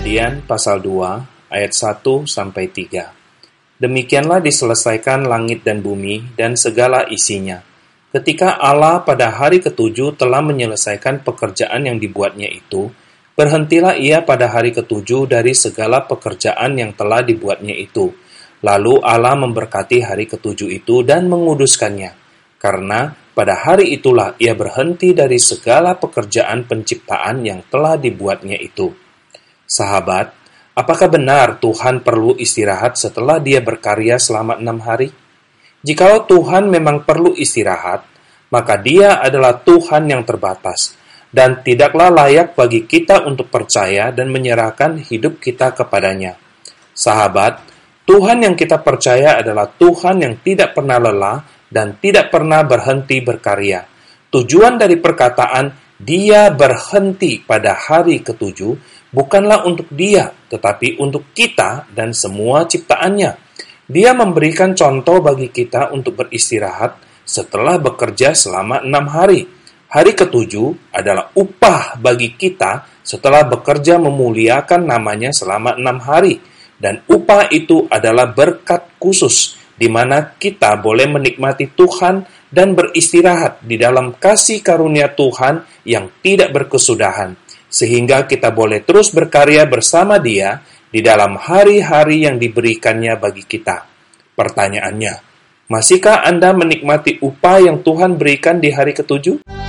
Kejadian pasal 2 ayat 1 sampai 3. Demikianlah diselesaikan langit dan bumi dan segala isinya. Ketika Allah pada hari ketujuh telah menyelesaikan pekerjaan yang dibuatnya itu, berhentilah ia pada hari ketujuh dari segala pekerjaan yang telah dibuatnya itu. Lalu Allah memberkati hari ketujuh itu dan menguduskannya, karena pada hari itulah ia berhenti dari segala pekerjaan penciptaan yang telah dibuatnya itu. Sahabat, apakah benar Tuhan perlu istirahat setelah dia berkarya selama enam hari? Jikalau Tuhan memang perlu istirahat, maka dia adalah Tuhan yang terbatas, dan tidaklah layak bagi kita untuk percaya dan menyerahkan hidup kita kepadanya. Sahabat, Tuhan yang kita percaya adalah Tuhan yang tidak pernah lelah dan tidak pernah berhenti berkarya. Tujuan dari perkataan "Dia berhenti pada hari ketujuh" bukanlah untuk dia, tetapi untuk kita dan semua ciptaannya. Dia memberikan contoh bagi kita untuk beristirahat setelah bekerja selama enam hari. Hari ketujuh adalah upah bagi kita setelah bekerja memuliakan namanya selama enam hari. Dan upah itu adalah berkat khusus di mana kita boleh menikmati Tuhan dan beristirahat di dalam kasih karunia Tuhan yang tidak berkesudahan sehingga kita boleh terus berkarya bersama Dia di dalam hari-hari yang diberikannya bagi kita. Pertanyaannya, masihkah Anda menikmati upah yang Tuhan berikan di hari ketujuh?